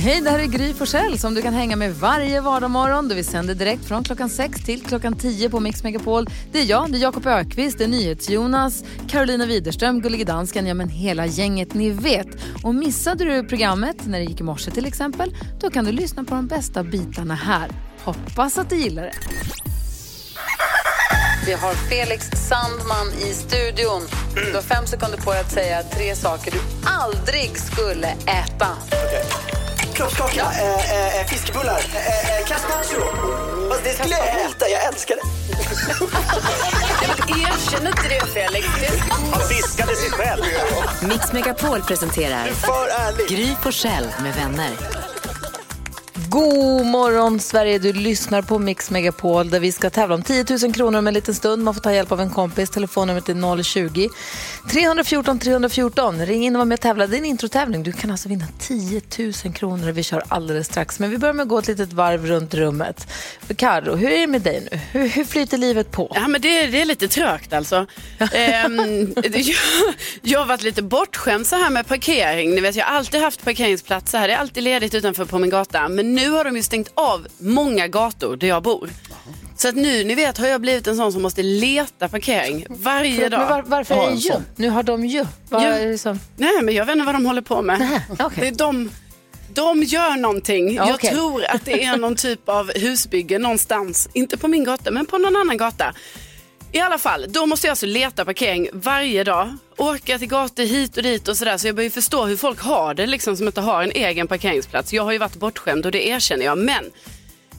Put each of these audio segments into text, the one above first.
Hej, det här är Gry Forssell som du kan hänga med varje vardagsmorgon. Vi sänder direkt från klockan 6 till klockan 10 på Mix Megapol. Det är jag, det är Jakob Ökvist, det är NyhetsJonas, Carolina Widerström, Gullige Dansken, ja men hela gänget ni vet. Och missade du programmet när det gick i morse till exempel, då kan du lyssna på de bästa bitarna här. Hoppas att du gillar det. Vi har Felix Sandman i studion. Du har fem sekunder på dig att säga tre saker du aldrig skulle äta. Kroppskaka, äh, äh, fiskebullar, äh, äh, carpaccio. Alltså, det skulle jag äta, jag älskar det. Erkänn inte det, Felix. Han fiskade sig själv. Mix Megapol presenterar. Gry Forssell med vänner. God morgon, Sverige. Du lyssnar på Mix Megapol där vi ska tävla om 10 000 kronor om en liten stund. Man får ta hjälp av en kompis. Telefonnumret är 020 314 314. Ring in och var med och tävla. Det är en introtävling. Du kan alltså vinna 10 000 kronor. Vi kör alldeles strax. Men vi börjar med att gå ett litet varv runt rummet. Karo, hur är det med dig nu? Hur, hur flyter livet på? Ja, men det, det är lite trögt alltså. Ehm, jag, jag har varit lite bortskämd så här med parkering. Ni vet, jag har alltid haft parkeringsplatser här. Det är alltid ledigt utanför på min gata. Men nu har de ju stängt av många gator där jag bor. Så att nu, ni vet, har jag blivit en sån som måste leta parkering varje Förlåt, men dag. var, varför är det ju? Nu har de ju. Vad Ja. är det som... Nej, men jag vet inte vad de håller på med. Nähä, okej. Det är de, de gör någonting. Ja, Jag tror att det är någon typ av husbygge någonstans. Inte på min gata, men på någon annan gata. I alla fall, då måste jag alltså leta parkering varje dag. Åka till gator hit och dit och sådär. Så jag börjar ju förstå hur folk har det liksom som inte har en egen parkeringsplats. Jag har ju varit bortskämd och det erkänner jag. Men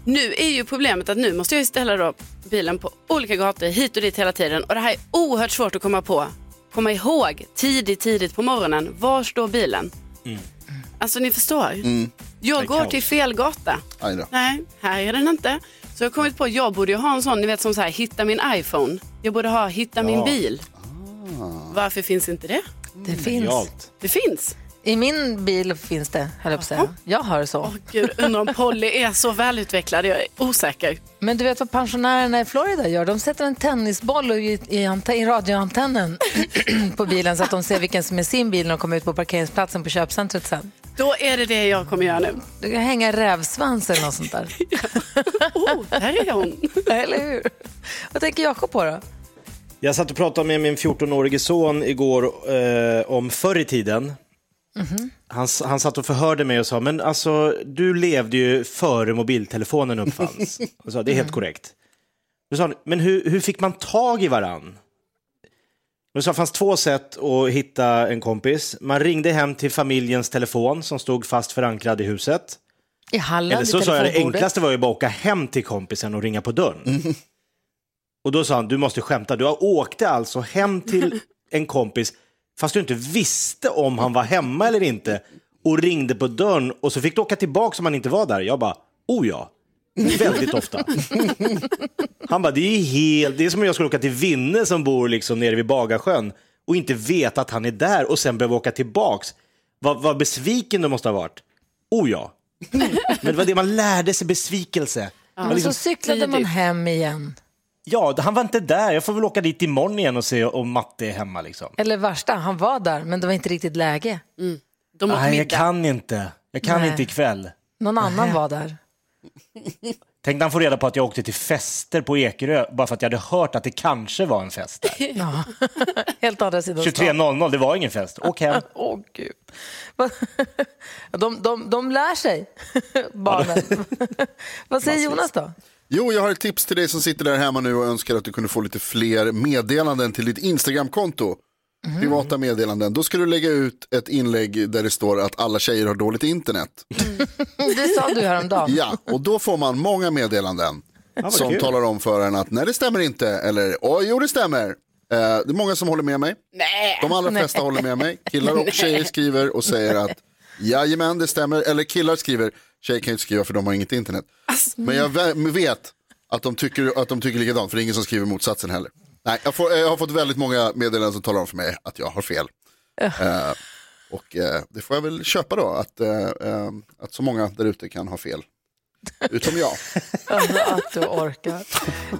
nu är ju problemet att nu måste jag ju ställa då bilen på olika gator hit och dit hela tiden. Och det här är oerhört svårt att komma på. Komma ihåg tidigt, tidigt på morgonen. Var står bilen? Alltså ni förstår. Jag går till fel gata. Nej, här är den inte. Så jag har kommit på att jag borde ju ha en sån, ni vet som så här, hitta min iPhone. Jag borde ha hitta min bil. Varför finns inte det? Det finns. Det finns. I min bil finns det, höll jag på att säga. Jag har så. Åh gud, undrar om Polly är så välutvecklad. Jag är osäker. Men du vet vad pensionärerna i Florida gör? De sätter en tennisboll i, i, ante- i radioantennen på bilen så att de ser vilken som är sin bil när de kommer ut på parkeringsplatsen på köpcentret sen. Då är det det jag kommer göra nu. Du kan hänga rävsvans eller något sånt där. Oh, där är hon. eller hur? Vad tänker Jakob på då? Jag satt och pratade med min 14-årige son igår eh, om förr i tiden. Han, s- han satt och förhörde mig och sa, men alltså du levde ju före mobiltelefonen uppfanns. Och sa, det är helt korrekt. Då sa han, men hur, hur fick man tag i varann? Det fanns två sätt att hitta en kompis. Man ringde hem till familjens telefon som stod fast förankrad i huset. I hallen, Eller så sa jag, det enklaste var ju bara att åka hem till kompisen och ringa på dörren. Och då sa han, du måste skämta. Du åkte alltså hem till en kompis fast du inte visste om han var hemma eller inte och ringde på dörren och så fick du åka tillbaka om han inte var där. Jag bara, oh ja. Väldigt ofta. Han bara, det är helt, det är som om jag skulle åka till Vinne som bor liksom nere vid Bagarsjön och inte veta att han är där och sen behöva åka tillbaks. Vad, vad besviken du måste ha varit. Oh ja. Men det var det man lärde sig, besvikelse. Var Men liksom- så cyklade man hem igen. Ja, han var inte där. Jag får väl åka dit imorgon igen och se om Matte är hemma. Liksom. Eller värsta, han var där men det var inte riktigt läge. De åt Nej, jag kan inte. Jag kan Nej. inte ikväll. Någon annan var där. Tänk när han får reda på att jag åkte till fester på Ekerö bara för att jag hade hört att det kanske var en fest där. Ja. Helt andra sidan stan. 23.00, det var ingen fest. Åk hem. Åh gud. De, de, de lär sig, barnen. Vad säger Jonas då? Jo, jag har ett tips till dig som sitter där hemma nu och önskar att du kunde få lite fler meddelanden till ditt Instagramkonto. Privata meddelanden. Då ska du lägga ut ett inlägg där det står att alla tjejer har dåligt internet. Det sa du häromdagen. Ja, och då får man många meddelanden vad som kul. talar om för en att nej det stämmer inte eller jo det stämmer. Eh, det är många som håller med mig. Nej. De allra flesta håller med mig. Killar och tjejer skriver och säger att jajamän det stämmer. Eller killar skriver, tjejer kan ju inte skriva för de har inget internet. Men jag vet att de tycker, att de tycker likadant för det är ingen som skriver motsatsen heller. Nej, jag, får, jag har fått väldigt många meddelanden som talar om för mig att jag har fel. Eh, och eh, det får jag väl köpa då, att, eh, eh, att så många där ute kan ha fel. Utom jag. Att du orkar.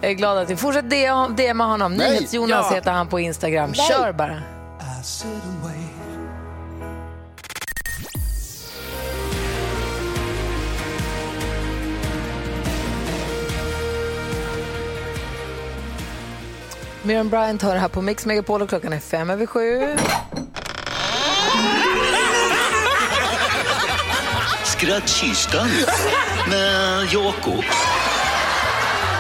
Jag är glad att du fortsätter DMa honom. Nej. NyhetsJonas Ja. heter han på Instagram. Kör bara. Miriam Bryant hör här på Mix Megapol och klockan är fem över sju. Skrattkistan med Jakob.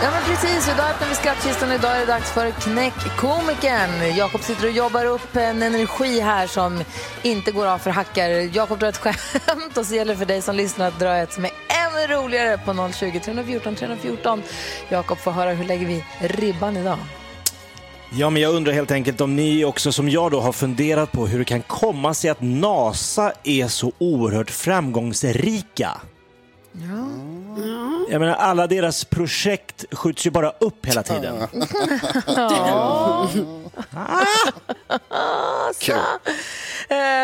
Ja men precis, idag öppnar vi skattkistan. Idag är det dags för Knäck komikern. Jakob sitter och jobbar upp en energi här som inte går av för hackar. Jakob drar ett skämt och så gäller det för dig som lyssnar att dra ett som är ännu roligare på 020 314 314. Jakob får höra hur lägger vi ribban idag? Ja, men jag undrar helt enkelt om ni också som jag då har funderat på hur det kan komma sig att NASA är så oerhört framgångsrika. Jag menar, alla deras projekt skjuts ju bara upp hela tiden. Kul. Eh,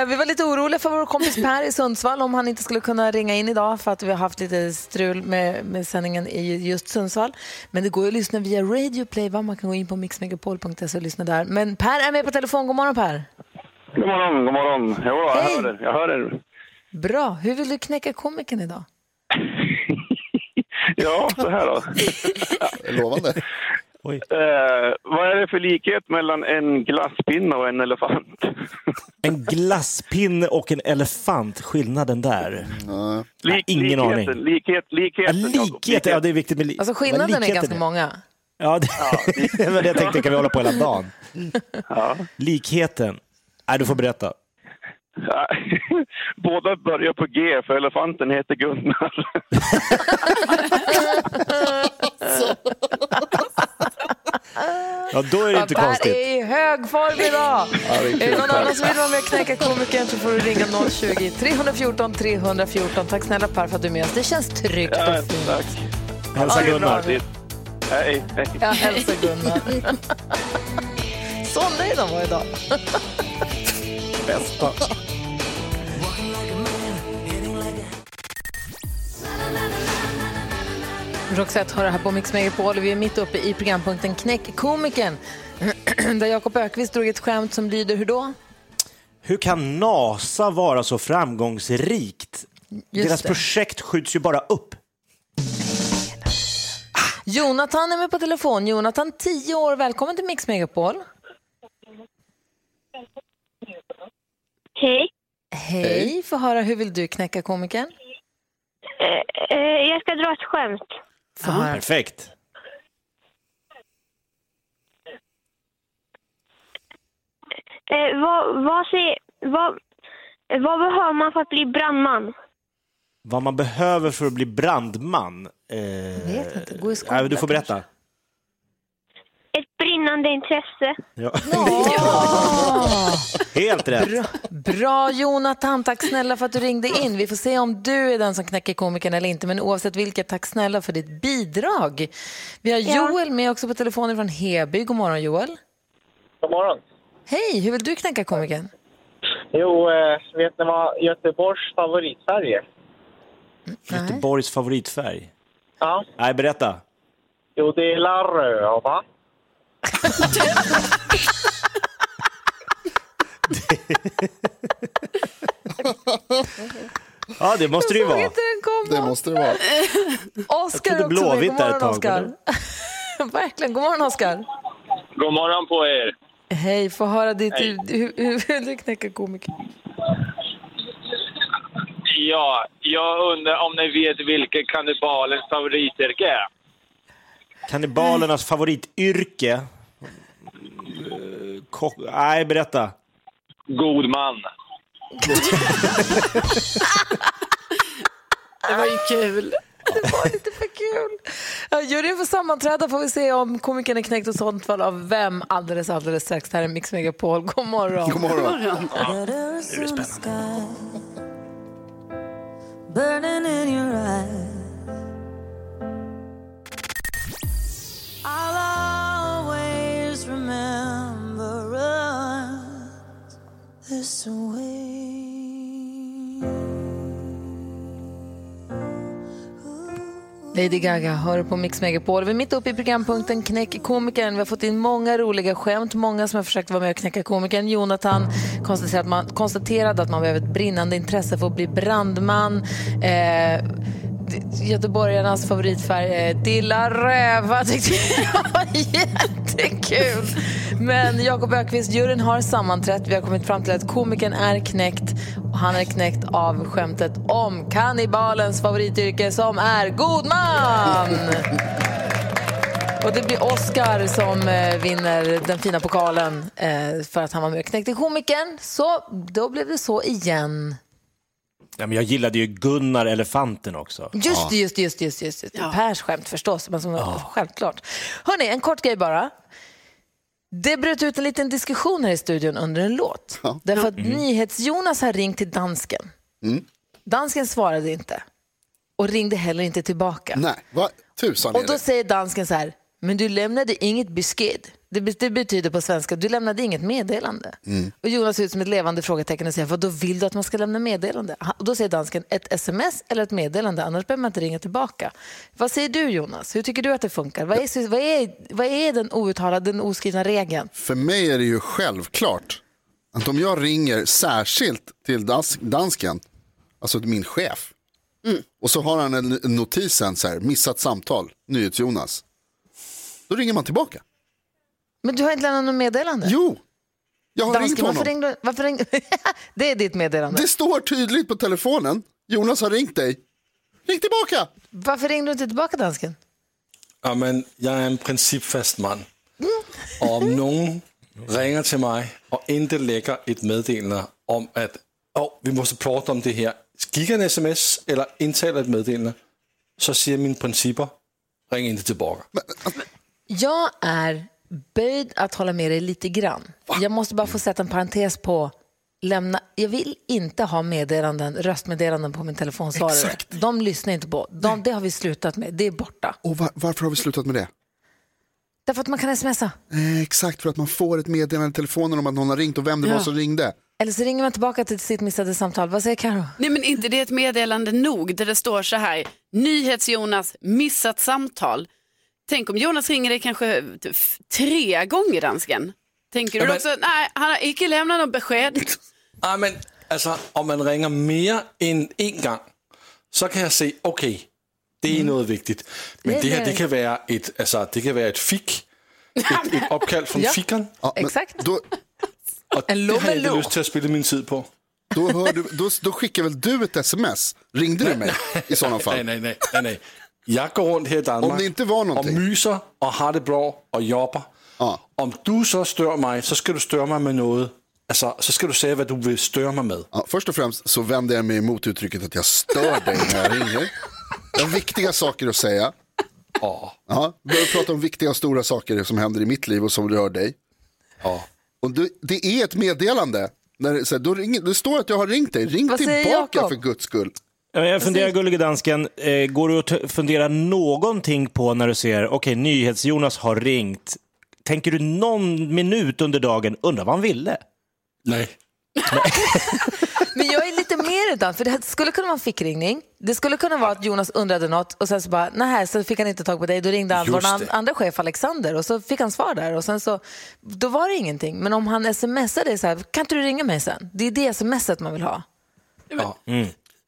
vi var lite oroliga för vår kompis Per i Sundsvall om han inte skulle kunna ringa in idag för att vi har haft lite strul med, med sändningen i just Sundsvall. Men det går att lyssna via Radio Play, va? man kan gå in på mixmegapol.se och lyssna där. Men Per är med på telefon. God morgon Per! God morgon, god morgon. Jo, jag Hej. hör er. Jag hör er. Bra. Hur vill du knäcka komikern idag? Ja, så här då. Lovande. Oj. Eh, vad är det för likhet mellan en glasspinne och en elefant? En glasspinne och en elefant, skillnaden där. Lik, ingen likheten, aning. Likhet, Ja, likheten. Jakob, likhet, ja det är viktigt med li- Alltså skillnaden är ganska många. Ja, det, var det jag tänkte kan vi hålla på hela dagen. Ja. Likheten. Nej, du får berätta. Ja. Båda börjar på G, för elefanten heter Gunnar. Ja, då är det inte Per konstigt. är i hög form idag. är det någon annan som vill vara med och knäcka komikern så får du ringa 020 314 314. Tack snälla Per för att du är med oss. Det känns tryggt Ja, och fint. tack. Hälsa Ja. Gunnar. Hej, hej. Jag hälsar Gunnar. Så nöjd han var idag. Bästa. Roxette hör det här på Mix Megapol och vi är mitt uppe i programpunkten Knäck komikern. Där Jakob Ökvist drog ett skämt som lyder hur då? Hur kan NASA vara så framgångsrikt? Just Deras det. projekt skjuts ju bara upp. Jonathan är med på telefon. Jonathan, 10 år. Välkommen till Mix Megapol. Hej. Hej, få höra hur vill du knäcka komikern? Eh, eh, jag ska dra ett skämt. Få höra. Perfekt. Eh, vad, vad, säger, vad, eh, vad behöver man för att bli brandman? Vad man behöver för att bli brandman? Eh, vet inte. Gå i skolan nej, du får berätta. Ett brinnande intresse. Ja. Ja! Helt rätt. Bra, bra Jonathan, tack snälla för att du ringde in. Vi får se om du är den som knäcker komikern eller inte, men oavsett vilket, tack snälla för ditt bidrag. Vi har Ja. Joel med också på telefonen från Heby. God morgon Joel. God morgon. Hej, hur vill du knäcka komikern? Jo, eh, vet ni vad Göteborgs favoritfärg är? Göteborgs favoritfärg? Ja. Nej, berätta. Jo, det är la röva. Ja, det måste det ju Jag såg vara. inte den komma. Det måste det vara. Oskar trodde också med. Blåvitt God där morgon ett tag, Oskar. Verkligen, god morgon Oskar. God morgon på er. Hej, få höra ditt, Hej. hur, hur du knäcka komikern? Ja, jag undrar om ni vet vilket kannibalens favorityrke är? Kannibalernas favorityrke? Kock... Nej, berätta. God man. Det var ju kul. Det var inte för kul. Ja, juryn får sammanträda får vi se om komikern är knäckt och sånt fall av vem alldeles, alldeles strax. Det här är Mix Megapol. God morgon. God morgon. Nu är det spännande. I'll always remember us this way. Lady Gaga hör på Mix Megapol. Vi är mitt uppe i programpunkten Knäck komikern. Vi har fått in många roliga skämt, många som har försökt vara med och knäcka komikern. Jonathan konstaterade att man, konstaterade att man behöver ett brinnande intresse för att bli brandman. Eh, Göteborgarnas favoritfärg är Dilla Röva tyckte jag var jättekul. Men Jakob Ökvist, juryn har sammanträtt. Vi har kommit fram till att komikern är knäckt. Och han är knäckt av skämtet om kannibalens favorityrke som är god man. Och det blir Oscar som eh, vinner den fina pokalen eh, för att han var med och knäckte komikern. Så då blev det så igen. Ja, men jag gillade ju Gunnar Elefanten också. Just det, just det, just just det, just det. Pers skämt förstås, men som, självklart. Hörni, en kort grej bara. Det bröt ut en liten diskussion här i studion under en låt. Därför att NyhetsJonas har ringt till dansken. Dansken svarade inte och ringde heller inte tillbaka. Nej, vad tusan Och är då det? säger dansken så här, men du lämnade inget besked. Det, det betyder på svenska, du lämnade inget meddelande. Mm. Och Jonas ser ut som ett levande frågetecken och säger, vad då vill du att man ska lämna meddelande? Och då säger dansken, ett sms eller ett meddelande, annars behöver man inte ringa tillbaka. Vad säger du Jonas? Hur tycker du att det funkar? Vad är, vad är, vad är den outtalade, den oskrivna regeln? För mig är det ju självklart att om jag ringer särskilt till dans dansken, alltså min chef, och så har han en en notisen så här, missat samtal, NyhetsJonas. Då ringer man tillbaka. Men du har inte lämnat något meddelande? Jo, jag har Dansken, ringt honom. varför ringde, du- varför ringde, Det är ditt meddelande. Det står tydligt på telefonen, Jonas har ringt dig. Ring tillbaka! Varför ringde du inte tillbaka dansken? Ja, men jag är en principfast man. Och om någon ringer till mig och inte lägger ett meddelande om att oh, vi måste prata om det här, skicka en sms eller intala ett meddelande, så säger min principer, ring inte tillbaka. Jag är böjd att hålla med dig lite grann. Jag måste bara få sätta en parentes på lämna. Jag vill inte ha meddelanden, röstmeddelanden på min telefonsvarare. Exakt. De lyssnar inte på. De, det har vi slutat med. Det är borta. Och va- varför har vi slutat med det? Därför att man kan smsa. Eh, exakt, för att man får ett meddelande i telefonen om att någon har ringt och vem det Ja. var som ringde. Eller så ringer man tillbaka till sitt missade samtal. Vad säger Karo? Nej men inte det är ett meddelande nog där det står så här, NyhetsJonas, missat samtal. Tänk om Jonas ringer dig kanske typ tre gånger dansken. Tänker du Ja, men- också, nej han har inte lämnat något besked. Ja, men alltså, om man ringer mer än en gång så kan jag säga okej, det är något viktigt. Men Det är det, här det. kan vara ett, alltså, det kan vara ett fick, ett, ett uppkall från Ja, fickan. Exakt. Då, Och det har jag inte lust till att spela min tid på. då, hör du, då, då skickar väl du ett sms? Ringde du mig i sådana fall? Nej, nej, nej, nej, nej. Jag går runt här i Danmark Om det inte var och någonting. myser och har det bra och jobbar. Om du så stör mig så ska du störa mig med något. Alltså, så ska du säga vad du vill störa mig med. Ja, först och främst så vänder jag mig emot uttrycket att jag stör dig när jag ringer. Jag har viktiga saker att säga. Ja, vi behöver prata om viktiga och stora saker som händer i mitt liv och som rör dig. Och det, det är ett meddelande. När det, så här, då ringer, det står att jag har ringt dig. Ring Vad säger tillbaka Jakob? för guds skull. Ja, Jag funderar, gullige dansken, eh, går du att fundera någonting på när du ser, okej, NyhetsJonas har ringt. Tänker du någon minut under dagen, undrar vad han ville? Nej. Men jag är lite mer den, för det skulle kunna vara en fickringning. Det skulle kunna vara att Jonas undrade något och sen så bara, nej, så fick han inte tag på dig. Då ringde han vår an- andra chef Alexander och så fick han svar där och sen så, då var det ingenting. Men om han smsade så här, kan inte du ringa mig sen? Det är det smset man vill ha. Ja.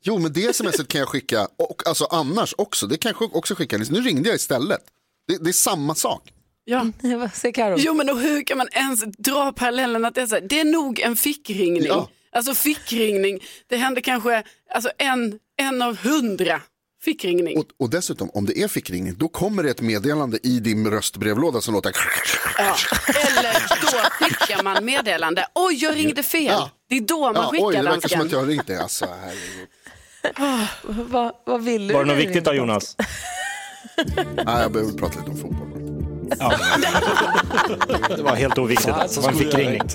Jo, men det smset kan jag skicka, och alltså annars också. Det kan jag också skicka. Nu ringde jag istället. Det, det är samma sak. Ja. Vad säger Karo? Jo men och hur kan man ens dra parallellen att det är, så här, det är nog en fickringning. Ja. Alltså fickringning, det händer kanske alltså en, en av hundra fickringning. Och, och dessutom, om det är fickringning, då kommer det ett meddelande i din röstbrevlåda som låter... Ja. Eller då skickar man meddelande, oj jag ringde fel. Ja. Det är då man Ja, skickar oj, det verkar som att jag har ringt dig. Alltså, herregud. Vad, vad vill du? Var det något viktigt då? Jonas? Nej, jag behöver prata lite om fotboll. Det var helt oviktigt. Det var en fickringning.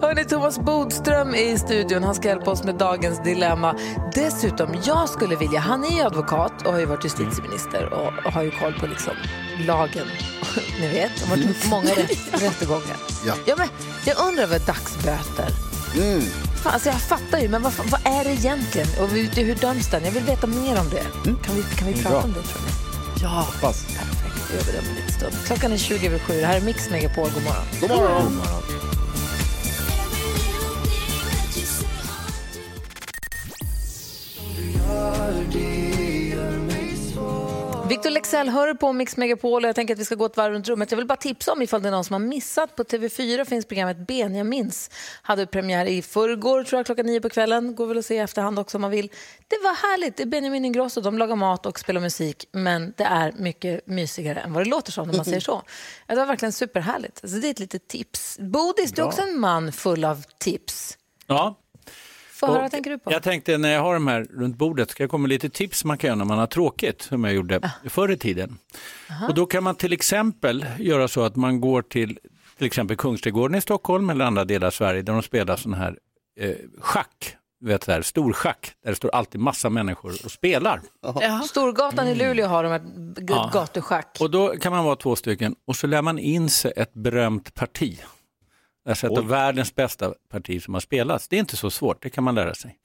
Hörni, Thomas Bodström är i studion. Han ska hjälpa oss med dagens dilemma. Dessutom, jag skulle vilja, han är ju advokat och har ju varit justitieminister och, har ju koll på liksom lagen ni vet, det har varit många rätt, rättegångar. Ja. Ja, men jag undrar vad dagsböter. Mm. Fan, alltså jag fattar ju, men vad, vad är det egentligen? Och hur, hur döms den? Jag vill veta mer om det. Kan vi, kan vi Mm, prata bra. om det tror ni? Ja. Hoppas. Perfekt, då gör vi det om en liten stund. Klockan är 20 över 7. Det här är Mix Megapol. God morgon. God morgon. Victor Lexell hör på Mix Megapol och jag tänker att vi ska gå ett varv runt rummet. Jag vill bara tipsa om ifall det är någon som har missat. På TV4 finns programmet Benjamins. Hade premiär i förrgår, tror jag, klockan nio på kvällen. Går väl att se i efterhand också om man vill. Det var härligt. Det är Benjamin Ingrosso. De lagar mat och spelar musik. Men det är mycket mysigare än vad det låter som när man säger så. Det var verkligen superhärligt. Alltså, det är ett litet tips. Bodis, du är också en man full av tips. Ja. Få höra, vad tänker du på? Jag tänkte när jag har de här runt bordet ska jag komma med lite tips man kan göra när man har tråkigt, som jag gjorde förr i tiden. Och då kan man till exempel göra så att man går till till exempel Kungsträdgården i Stockholm eller andra delar av Sverige där de spelar sån här eh, schack, vet här, storschack, där det står alltid massa människor och spelar. Storgatan i Luleå har de här g- Ja. gatuschack. Och då kan man vara två stycken och så lär man in sig ett berömt parti. Av världens bästa parti som har spelats. Det är inte så svårt, det kan man lära sig.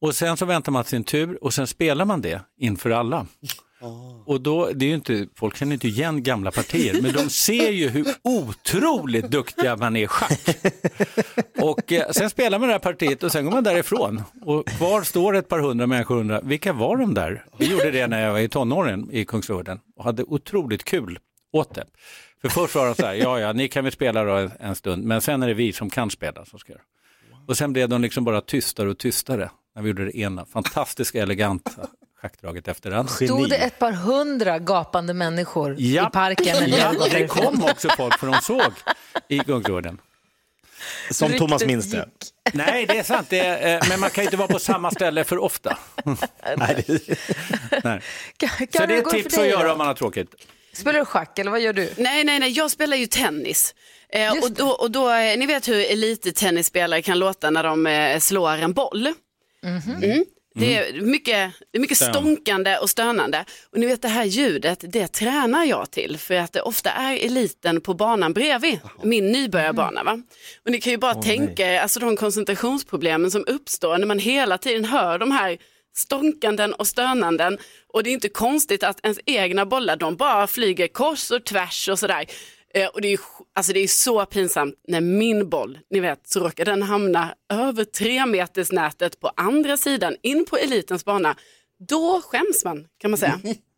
Och sen så väntar man sin tur och sen spelar man det inför alla. Och då, det är ju inte, folk känner inte igen gamla partier, men de ser ju hur otroligt duktiga man är i schack. Och eh, sen spelar man det här partiet och sen går man därifrån. Och kvar står ett par hundra människor och undrar, vilka var de där? Vi gjorde det när jag var i tonåren i Kungsträdgården och hade otroligt kul åt det. För först var de så här, ja ja, ni kan väl spela då en, en stund, men sen är det vi som kan spela som ska göra. Och sen blev de liksom bara tystare och tystare när vi gjorde det ena fantastiska, eleganta schackdraget efter andra. Stod det ett par hundra gapande människor Ja. i parken? när Ja, det kom också folk för de såg i Kungsträdgården. Som Ryktet Thomas minns det. Nej, det är sant, det är, eh, men man kan inte vara på samma ställe för ofta. Nej, det... Nej. Kan, Så kan det är ett för tips att göra om man har tråkigt. Spelar du schack eller vad gör du? Nej, nej, nej, jag spelar ju tennis. Eh, och då, och då, eh, ni vet hur elittennisspelare kan låta när de eh, slår en boll. Mm. Det är mycket, det är mycket Stön. stånkande och stönande. Och ni vet det här ljudet, det tränar jag till för att det ofta är eliten på banan bredvid min nybörjarbana. Va? Och ni kan ju bara tänka er alltså, de koncentrationsproblemen som uppstår när man hela tiden hör de här stånkanden och stönanden. Och det är inte konstigt att ens egna bollar, de bara flyger kors och tvärs och sådär. Eh, och det är, alltså det är så pinsamt när min boll, ni vet, så råkar den hamna över tre meters nätet på andra sidan in på elitens bana. Då skäms man kan man säga.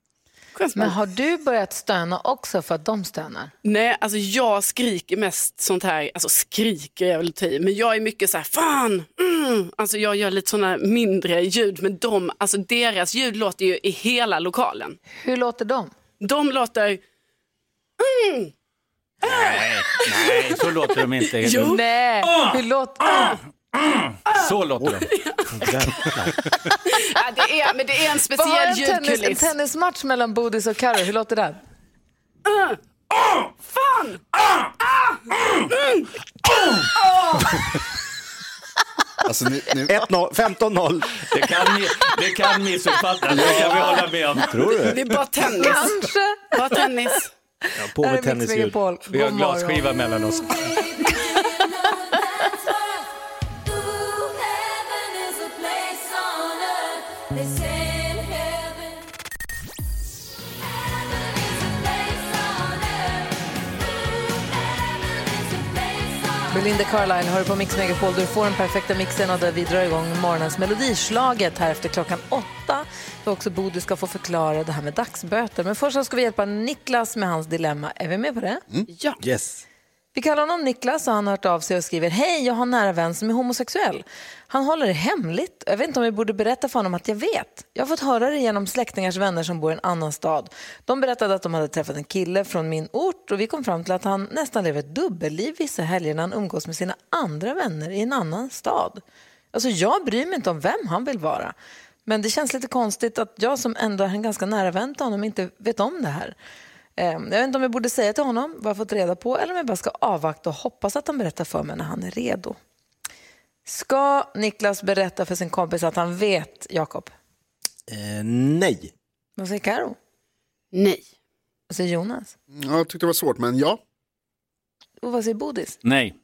Men har du börjat stöna också för att de stönar? Nej, alltså jag skriker mest sånt här, alltså skriker jag väl ta i, men jag är mycket så här, fan, mm. alltså jag gör lite sådana mindre ljud, men de, alltså deras ljud låter ju i hela lokalen. Hur låter de? De låter, mm. Nej, nej, så låter de inte. Jo. Nej, Ah! hur låter Så låter de. ja, det är, men det är en speciell en, tennis, en ljudkuliss. tennismatch mellan Bodis och Karo, hur låter den? Fan! Alltså, ni, ni, 1-0, 15-0. Det kan, det kan missuppfattas, det kan vi hålla med om. Tror du? Det är bara tennis. Kanske. Bara tennis. Ja, på med tennisljud. Vi har morgon. glasskiva mellan oss. Belinda Carlisle hör på Mix Megapol. Du får den perfekta mixen och där vi drar igång morgonens melodislaget här efter klockan åtta. Då också Bodil ska få förklara det här med dagsböter. Men först så ska vi hjälpa Niklas med hans dilemma. Är vi med på det? Ja. Yes. Vi kallar honom Niklas och han har hört av sig och skriver Hej, jag har en nära vän som är homosexuell. Han håller det hemligt. Jag vet inte om vi borde berätta för honom att jag vet. Jag har fått höra det genom släktingars vänner som bor i en annan stad. De berättade att de hade träffat en kille från min ort och vi kom fram till att han nästan lever ett dubbelliv vissa helger när han umgås med sina andra vänner i en annan stad. Alltså jag bryr mig inte om vem han vill vara. Men det känns lite konstigt att jag som ändå är en ganska nära vän till honom inte vet om det här. Eh, Jag vet inte om jag borde säga till honom vad jag fått reda på eller om jag bara ska avvakta och hoppas att han berättar för mig när han är redo. Ska Niklas berätta för sin kompis att han vet, Jakob? Eh, nej. Vad säger Karo? Nej. Vad säger Jonas? Ja, jag tyckte det var svårt, men ja. Och vad säger Bodis? Nej.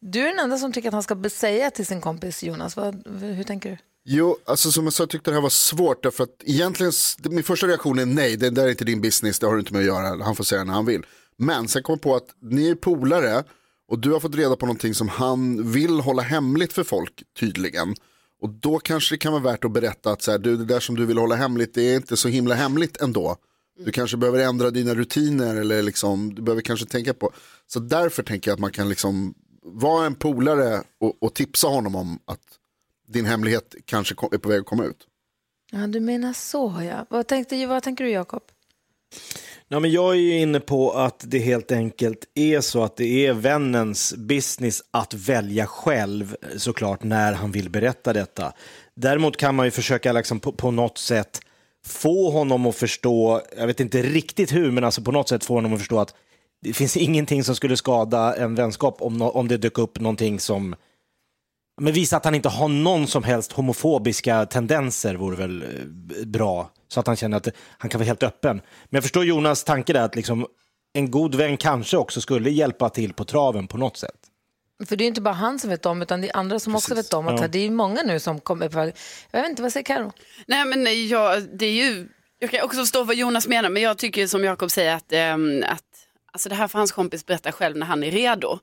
Du är den enda som tycker att han ska säga till sin kompis Jonas. Vad, hur tänker du? Jo, alltså som jag sa, jag tyckte det här var svårt därför att egentligen, min första reaktion är nej, det där är inte din business, det har du inte med att göra, han får säga när han vill. Men sen kom jag på att ni är polare och du har fått reda på någonting som han vill hålla hemligt för folk tydligen. Och då kanske det kan vara värt att berätta att så här, du, det där som du vill hålla hemligt, det är inte så himla hemligt ändå. Du kanske behöver ändra dina rutiner eller liksom, du behöver kanske tänka på. Så därför tänker jag att man kan liksom vara en polare och, och tipsa honom om att din hemlighet kanske är på väg att komma ut. Ja, du menar så ja. Vad, tänkte, vad tänker du Jakob? Ja, men jag är ju inne på att det helt enkelt är så att det är vännens business att välja själv såklart när han vill berätta detta. Däremot kan man ju försöka liksom på, på något sätt få honom att förstå, jag vet inte riktigt hur, men alltså på något sätt få honom att förstå att det finns ingenting som skulle skada en vänskap om, nå- om det dök upp någonting som men visa att han inte har någon som helst homofobiska tendenser vore väl eh, bra. Så att han känner att han kan vara helt öppen. Men jag förstår Jonas tanke där att liksom, en god vän kanske också skulle hjälpa till på traven på något sätt. För det är inte bara han som vet om, utan det är andra som också vet om. Att Ja. Det är många nu som kommer på... Jag vet inte, vad säger Karo? Nej men jag, det är ju, jag kan också förstå vad Jonas menar men jag tycker som Jakob säger att, ehm, att alltså det här får hans kompis berätta själv när han är redo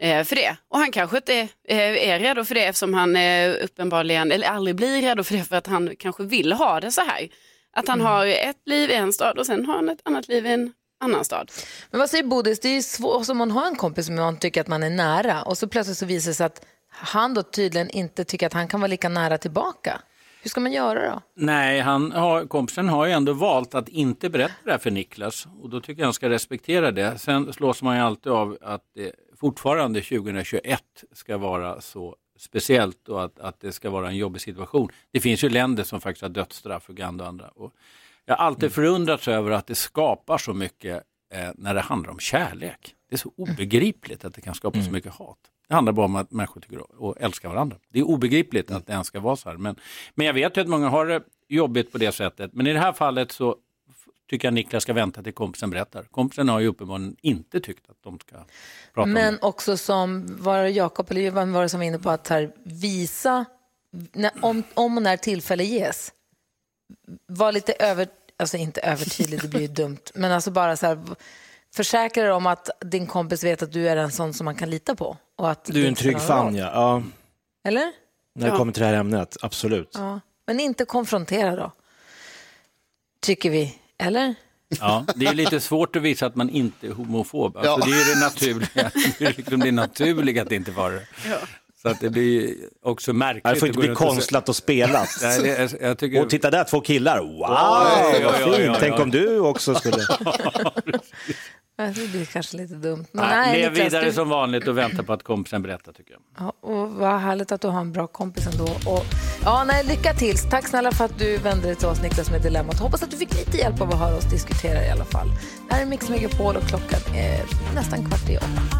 för det. Och han kanske inte är, eh, är redo för det eftersom han eh, uppenbarligen, eller aldrig blir redo för det för att han kanske vill ha det så här. Att han har ett liv i en stad och sen har han ett annat liv i en annan stad. Men vad säger Bodis? Det är ju svårt om man har en kompis som man tycker att man är nära och så plötsligt så visar det sig att han då tydligen inte tycker att han kan vara lika nära tillbaka. Hur ska man göra då? Nej, han har, kompisen har ju ändå valt att inte berätta det här för Niklas och då tycker jag han ska respektera det. Sen slås man ju alltid av att det fortfarande 2021 ska vara så speciellt och att, att det ska vara en jobbig situation. Det finns ju länder som faktiskt har dödsstraff, Uganda och andra. Och jag har alltid förundrats över att det skapar så mycket eh, när det handlar om kärlek. Det är så obegripligt att det kan skapa så mycket hat. Det handlar bara om att människor tycker och älskar varandra. Det är obegripligt att det ens ska vara så här. Men, men jag vet ju att många har det jobbigt på det sättet. Men i det här fallet så tycker jag Niklas ska vänta till kompisen berättar. Kompisen har ju uppenbarligen inte tyckt att de ska prata om Men det. också som var det Jakob eller vem var det som var inne på att här, visa när, om, om och när tillfälle ges. Var lite över, alltså inte övertydlig, det blir ju dumt, men alltså bara så här, försäkra dig om att din kompis vet att du är en sån som man kan lita på. Och att Du är en trygg fan, ja. ja. Eller? När det Ja. kommer till det här ämnet, absolut. Ja. Men inte konfrontera då, tycker vi. Eller? Ja, det är lite svårt att visa att man inte är homofob. Alltså, Ja. Det är det naturliga, det är liksom det naturliga att inte vara det. Så att det blir också märkligt. Det får att inte bli konstlat och spelat. Nej, det, jag tycker... Och titta där, två killar. Wow, Oj, oj, vad oj, oj, fint. oj. Tänk om du också skulle... Det blir kanske lite dumt. Men Nej, nej, lev vidare du- som vanligt och vänta på att kompisen berättar tycker jag. Ja, och vad härligt att du har en bra kompis ändå. Och, ja, nej, lycka till. Tack snälla för att du vände dig till oss, Niklas, med dilemmat. Hoppas att du fick lite hjälp av att höra oss diskutera i alla fall. Det här är Mix Megapol och klockan är nästan kvart i åtta.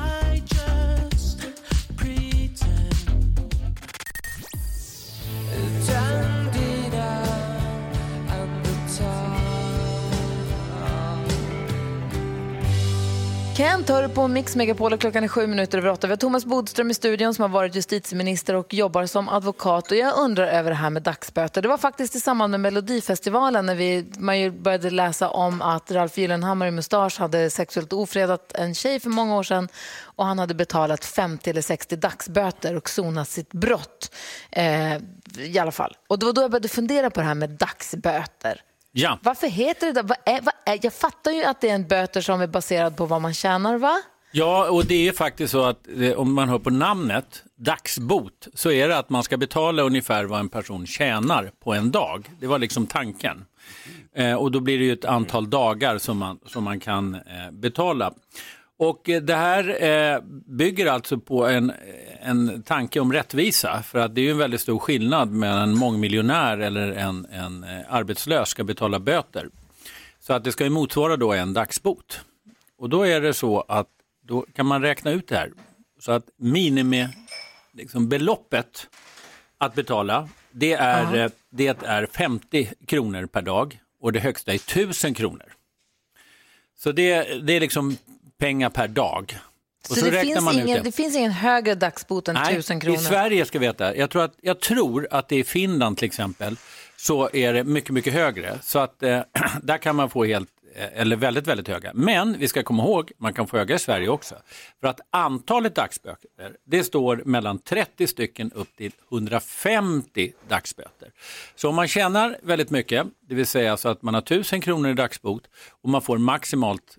Kent hör på Mix Megapol och klockan är sju minuter över åtta. Vi har Thomas Bodström i studion som har varit justitieminister och jobbar som advokat. Och jag undrar över det här med dagsböter. Det var faktiskt i samband med Melodifestivalen när vi, man ju började läsa om att Ralf Gyllenhammar i Mustasch hade sexuellt ofredat en tjej för många år sedan och han hade betalat 50 eller 60 dagsböter och sonat sitt brott. Eh, I alla fall. Och det var då jag började fundera på det här med dagsböter. Ja. Varför heter det det? Vad är, vad är, jag fattar ju att det är en böter som är baserad på vad man tjänar, va? Ja, och det är faktiskt så att eh, om man hör på namnet, dagsbot, så är det att man ska betala ungefär vad en person tjänar på en dag. Det var liksom tanken. Eh, och då blir det ju ett antal dagar som man, som man kan eh, betala. Och eh, det här eh, bygger alltså på en, en tanke om rättvisa. För att det är ju en väldigt stor skillnad mellan en mångmiljonär eller en, en eh, arbetslös ska betala böter. Så att det ska ju motsvara då en dagsbot. Och då är det så att då kan man räkna ut det här. Så att minimi, liksom att betala, det är, Aha. det är 50 kronor per dag och det högsta är 1000 kronor. Så det, det är liksom pengar per dag. Och Så, det, finns ingen, det finns ingen högre dagsbot än Nej, 1000 kronor? i Sverige ska vi veta. Jag tror, att, jag tror att det i Finland till exempel så är det mycket, mycket högre. Så att eh, där kan man få helt, eh, eller väldigt, väldigt höga. Men vi ska komma ihåg, man kan få höga i Sverige också. För att antalet dagsböter, det står mellan 30 stycken upp till 150 dagsböter. Så om man tjänar väldigt mycket, det vill säga så att man har 1000 kronor i dagsbot och man får maximalt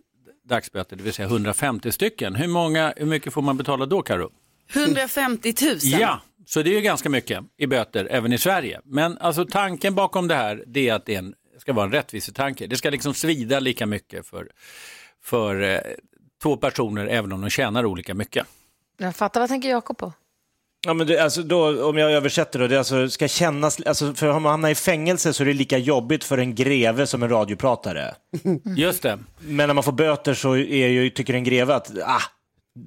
dagsböter, det vill säga 150 stycken. Hur, många, hur mycket får man betala då, Karo? 150 000. Ja, så det är ju ganska mycket i böter även i Sverige. Men alltså tanken bakom det här det är att det är en, ska vara en rättvisetanke. Det ska liksom svida lika mycket för, för eh, två personer även om de tjänar olika mycket. Jag fattar, vad tänker Jakob på? Ja, men det, alltså då, om jag översätter då, det alltså ska kännas, alltså för om man hamnar i fängelse så är det lika jobbigt för en greve som en radiopratare. Just det. Men när man får böter så är ju, tycker en greve att ah,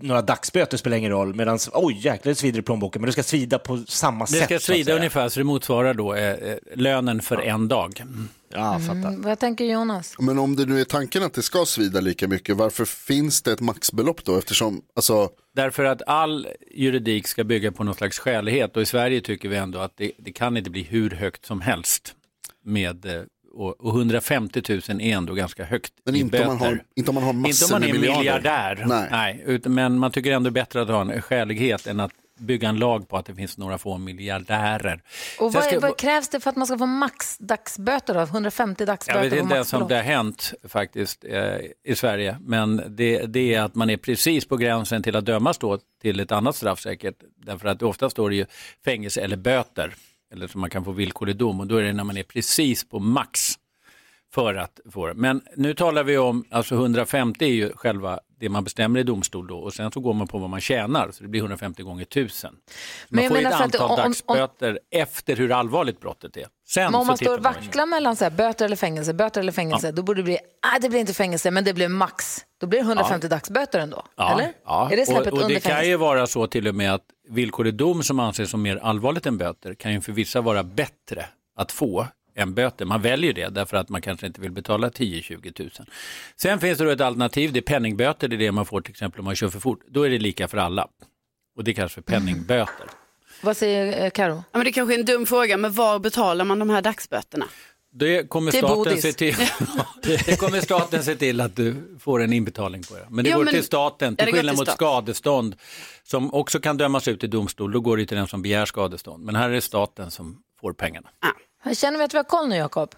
några dagsböter spelar ingen roll, medan oj jäklar det svider i plånboken, men det ska svida på samma Det sätt. ska så att svida säga. ungefär så det motsvarar då eh, eh, lönen för en dag. Ja, Mm, vad tänker Jonas? Men om det nu är tanken att det ska svida lika mycket, varför finns det ett maxbelopp då? Eftersom, alltså, Därför att all juridik ska bygga på någon slags skälighet och i Sverige tycker vi ändå att det, det kan inte bli hur högt som helst. Med, eh, och, och 150 000 är ändå ganska högt men i inte om, man böter. har, inte om man har Inte massor om man är miljarder. miljardär. Nej. Nej. utan, men man tycker ändå bättre att ha en skälighet än att bygga en lag på att det finns några få miljardärer. Och vad, ska- vad krävs det för att man ska få max dagsböter? Då? 150 dagsböter Jag vet inte ens om det har hänt faktiskt eh, i Sverige, men det, det är att man är precis på gränsen till att dömas då till ett annat straff säkert. Därför att ofta står det ju fängelse eller böter, eller som man kan få villkorlig dom och då är det när man är precis på max för att få det. Men nu talar vi om, alltså 150 är ju själva det man bestämmer i domstol då och sen så går man på vad man tjänar så det blir 150 gånger 1000. Men Man jag får ett antal om- om- dagsböter efter hur allvarligt brottet är. Sen Men om man står och vacklar mellan så här, böter eller fängelse, böter eller fängelse, då borde det bli, nej det blir inte fängelse, men det blir max. Då blir det 150 dagsböter ändå, eller? Ja. Är det och, och det kan ju vara så till och med att villkorlig dom som anses som mer allvarligt än böter kan ju för vissa vara bättre att få än böter. Man väljer det därför att man kanske inte vill betala 10-20 000. Sen finns det då ett alternativ, det är penningböter, det är det man får till exempel om man kör för fort. Då är det lika för alla. Och det kallas för penningböter. Vad säger eh, Karo? Ja, men det kanske är en dum fråga, men var betalar man de här dagsböterna? Det kommer, Till staten Bodis. se till, det kommer staten se till att du får en inbetalning på det. Men det Ja, går men- till staten, till skillnad till mot stat. skadestånd som också kan dömas ut i domstol. Då går det till den som begär skadestånd. Men här är det staten som får pengarna. Jag känner vi att vi har koll nu, Jakob?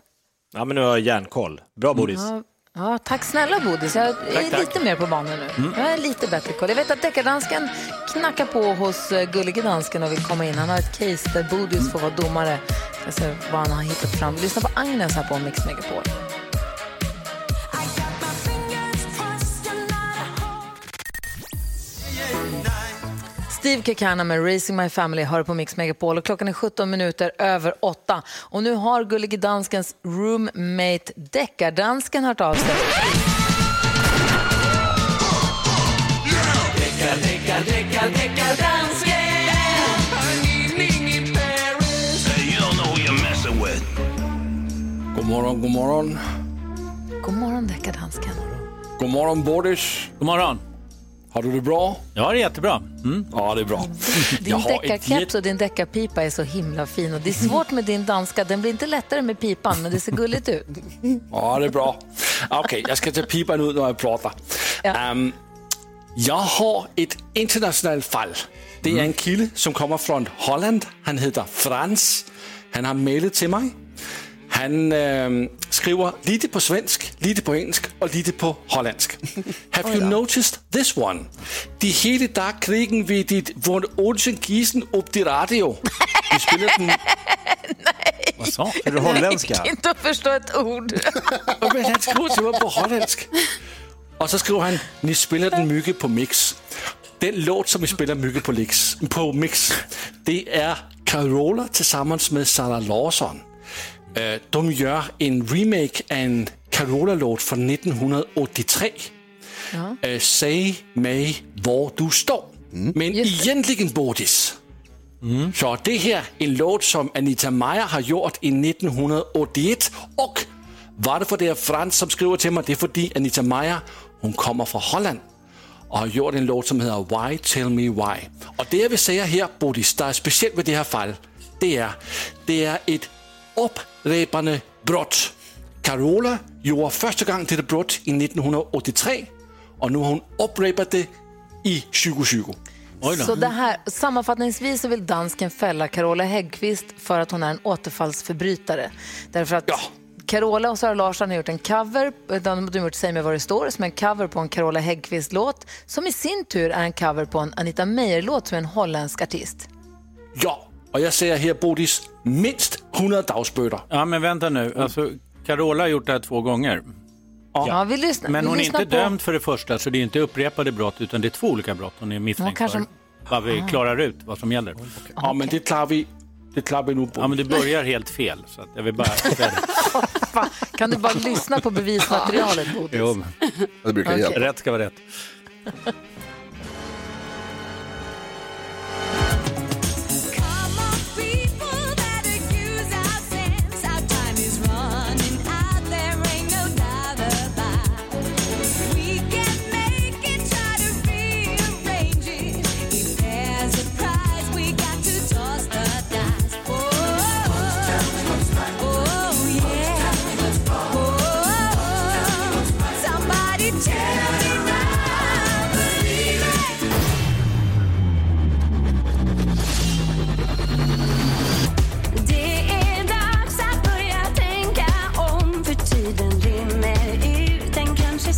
Ja, men nu har jag järnkoll. Bra Bodis. Ja, ja, tack snälla Bodis. Jag är tack. lite mer på banan nu. Mm. Jag har lite bättre koll. Jag vet att deckardansken knackar på hos eh, Gullige Dansken och vill komma in. Han har ett case där Bodis får vara domare. Jag ska se vad han har hittat fram. Lyssna på Agnes här på Mix Megapol. Steve Kekana med Racing My Family hör på Mix Megapol och klockan är 17 minuter över 8. Och nu har Gullige Danskens roommate Deckardansken hört av sig. God morgon, god morgon. God morgon Deckardansken. God morgon Bodis. God morgon. Har du det bra? Ja, det är jättebra. Ja, det är bra. Din deckarkeps och din deckarpipa är så himla fin. Och det är svårt med din danska. Den blir inte lättare med pipan, men det ser gulligt ut. Ja, det är bra. Okej, jag ska ta pipan ut när jag pratar. Ehm, jag har ett internationellt fall. Det är en kille som kommer från Holland. Han heter Frans. Han har mejlat till mig. Han ehm, skriver lite på svensk, lite på engelsk och lite på holländsk. Have you noticed this one? De hele dag krigen vid dit von Olsen Gießen upp till radio. Vi spelar den Vad sa Är du holländska? inte att förstå ett ord. Men han skriver till mig på holländsk. Och så skriver han, ni spelar den mycket på mix. Den låt som vi spelar mycket på, mix, på mix, det är Carola tillsammans med Sara Larsson. Eh, De gör en remake av en Carola-låt från 1983. Eh, Säg mig var du står. Men egentligen Bodis, så det här är en låt som Anita Meyer har gjort i 1981 och Varför det är Frans som skriver till mig, det är för att Anita Meyer, hon kommer från Holland och har gjort en låt som heter Why Tell Me Why. Och det jag vill säga här, Bodis, der är speciellt med det här fallet, det är, det är ett upprepande brott. Carola gjorde första gången detta brott i 1983 och nu har hon upprepat det i 2020. Så det här, sammanfattningsvis så vill dansken fälla Carola Häggkvist för att hon är en återfallsförbrytare. Därför att Carola och Sara Larsson har gjort en cover, de de har gjort Säg mig vad det står, som är en cover på en Carola Häggkvist-låt, som i sin tur är en cover på en Anita Meijer-låt som är en holländsk artist. Ja, och jag säger här Bodis, minst 100 dagsböter. Ja, men vänta nu. Alltså, Carola har gjort det här två gånger. Ja, vi lyssnar- Men vi hon är inte på- dömd för det första, så det är inte upprepade brott, utan det är två olika brott hon är misstänkt kanske- för. Bara vi Ah. klarar ut vad som gäller. Ja, men det klarar vi, det klarar vi nu. Ja, men det börjar helt fel, så att jag vill bara kan du bara lyssna på bevismaterialet, Bodis? Jo, Det brukar Okej. hjälpa. rätt ska vara rätt.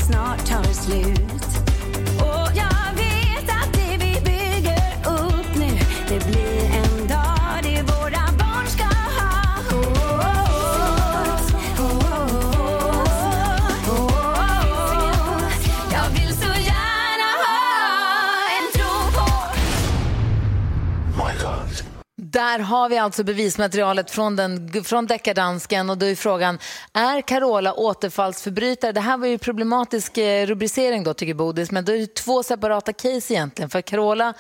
Den kanske snart Där har vi alltså bevismaterialet från, den, från deckardansken och då är frågan, är Carola återfallsförbrytare? Det här var ju problematisk eh, rubricering då tycker Bodis, men det är ju två separata case egentligen. För Carola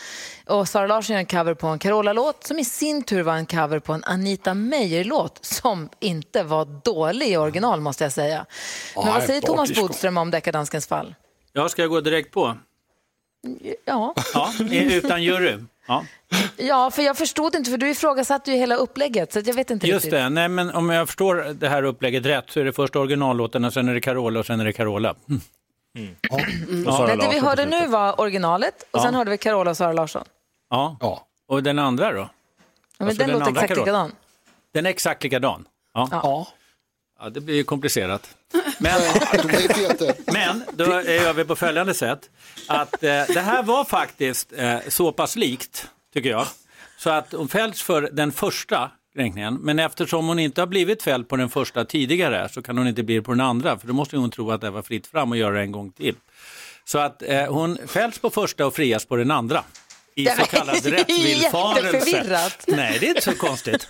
och Sara Larsson gör en cover på en Carola-låt som i sin tur var en cover på en Anita Meijer-låt som inte var dålig i original måste jag säga. Men vad säger Thomas Bodström om deckardanskens fall? Ja, ska jag gå direkt på? Ja. Ja, utan jury. Ja. ja, för jag förstod inte, för du ifrågasatte ju hela upplägget, så att jag vet inte Just riktigt. det, nej men om jag förstår det här upplägget rätt så är det först originallåten och sen är det Carola och sen är det Carola. Mm. Och Sara Nej, det vi hörde nu var originalet och Ja. sen hörde vi Carola och Sara Larsson. Ja. och den andra då? Ja, men Alltså, den låter andra exakt Carola. likadan. Den är exakt likadan? Ja. Ja. Ja, det blir ju komplicerat. Men, men då gör vi på följande sätt. Att eh, det här var faktiskt eh, så pass likt, tycker jag, så att hon fälls för den första kränkningen. Men eftersom hon inte har blivit fälld på den första tidigare så kan hon inte bli det på den andra, för då måste hon tro att det var fritt fram och göra det en gång till. Så att eh, hon fälls på första och frias på den andra. I så kallad rättsvillfarelse. jätteförvirrat. Nej, det är inte så konstigt.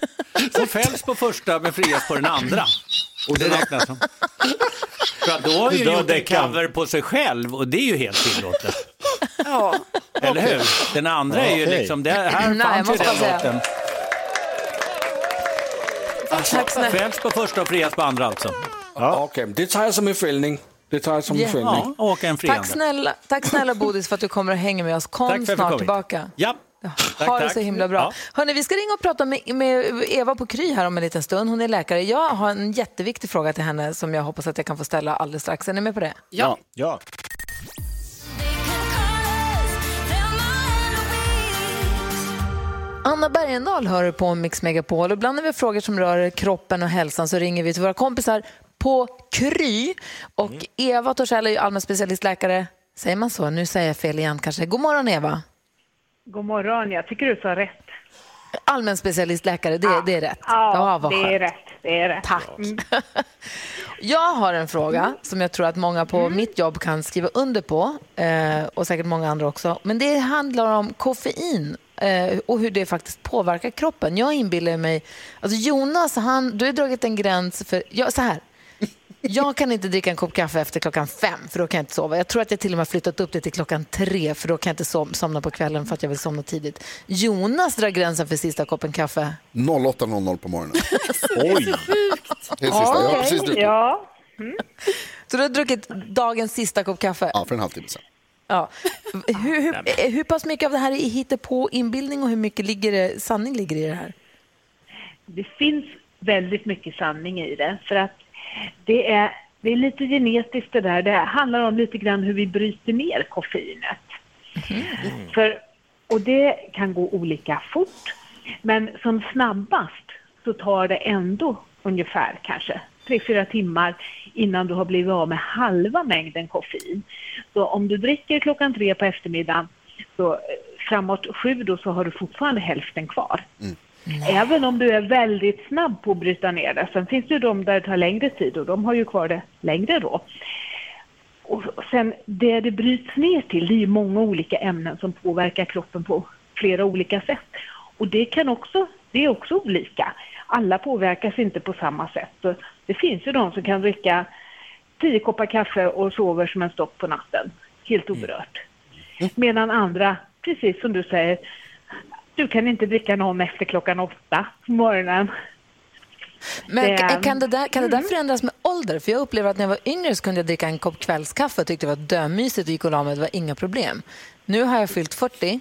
Hon fälls på första men frias på den andra. Och det räknas som... För att då har Du ju gjort en cover på sig själv och det är ju helt tillåtet. Ja. Eller hur? Den andra är ju Okej. liksom, det här Nej, jag fanns ju måste den bara säga. låten. Tack snälla. På första och frias på andra alltså. Okej, men det tar jag som en fällning. Det tar jag som en Ja. fällning. Ja, och en Tack friande. snälla, tack snälla Bodis för att du kommer och hänger med oss. Kom Tack för att jag fick snart komma. tillbaka. Ja, tack, ha det tack. så himla bra. Ja. Hörrni, vi ska ringa och prata med, med Eva på Kry här om en liten stund. Hon är läkare. Jag har en jätteviktig fråga till henne som jag hoppas att jag kan få ställa alldeles strax. Är ni med på det? Ja. ja. Anna Bergendahl hör på Mix Megapol. Och ibland när vi har frågor som rör kroppen och hälsan så ringer vi till våra kompisar på Kry. Och Eva Torssell är ju allmän specialistläkare. Säger man så? Nu säger jag fel igen kanske. God morgon Eva. God morgon, jag tycker du sa rätt. Allmän specialistläkare, det, det är rätt. Ja, vad det är rätt. Det är rätt. Tack. Jag har en fråga som jag tror att många på mitt jobb kan skriva under på eh, och säkert många andra också. Men det handlar om koffein eh, och hur det faktiskt påverkar kroppen. Jag inbillar mig... Alltså Jonas, han, du har dragit en gräns för... Ja, så här. Jag kan inte dricka en kopp kaffe efter klockan fem, för då kan jag inte sova. Jag tror att jag till och med har flyttat upp det till klockan tre, för då kan jag inte som, somna på kvällen för att jag vill somna tidigt. Jonas drar gränsen för sista koppen kaffe. 08.00 på morgonen. Oj! Det är sista. Jag har precis druckit. Ja, Så du har druckit dagens sista kopp kaffe? Ja, för en halvtimme sedan. Ja. Hur, hur, hur pass mycket av det här är hittepå inbildning och hur mycket ligger det, sanning ligger i det här? Det finns väldigt mycket sanning i det. För att det är, det är lite genetiskt det där. Det handlar om lite grann hur vi bryter ner koffeinet. För, och det kan gå olika fort. Men som snabbast så tar det ändå ungefär kanske tre fyra timmar innan du har blivit av med halva mängden koffein. Så om du dricker klockan tre på eftermiddagen så eh, framåt sju då så har du fortfarande hälften kvar. Även om du är väldigt snabb på att bryta ner det. Sen finns det ju de där det tar längre tid och de har ju kvar det längre då. Och sen det det bryts ner till, det är ju många olika ämnen som påverkar kroppen på flera olika sätt. Och det kan också, det är också olika. Alla påverkas inte på samma sätt. Så det finns ju de som kan dricka tio koppar kaffe och sover som en stock på natten, helt oberört. Medan andra, precis som du säger, du kan inte dricka någon efter klockan åtta på morgonen. Men Det- kan- det där, kan det där förändras med ålder? För jag upplever att när jag var yngre så kunde jag dricka en kopp kvällskaffe och tyckte det var dömysigt och gick och la mig. Det var inga problem. Nu har jag fyllt 40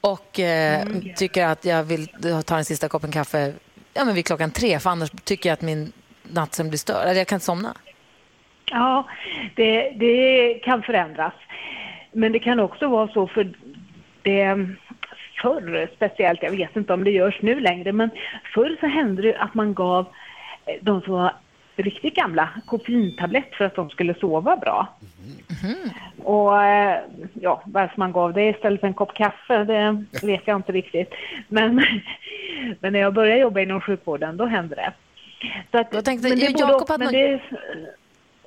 och eh, tycker att jag vill ta den sista koppen kaffe ja, men vid klockan tre för annars tycker jag att min nattsömn blir störd. Eller jag kan inte somna. Ja, det, det kan förändras. Men det kan också vara så för det förr speciellt, jag vet inte om det görs nu längre, men förr så hände det att man gav eh, de som var riktigt gamla koffeintablett för att de skulle sova bra. Och eh, ja, varför man gav det istället för en kopp kaffe, det vet jag inte riktigt. Men, men när jag började jobba inom sjukvården, då hände det. Så att, Jag tänkte, men det, ja, borde- men det, är,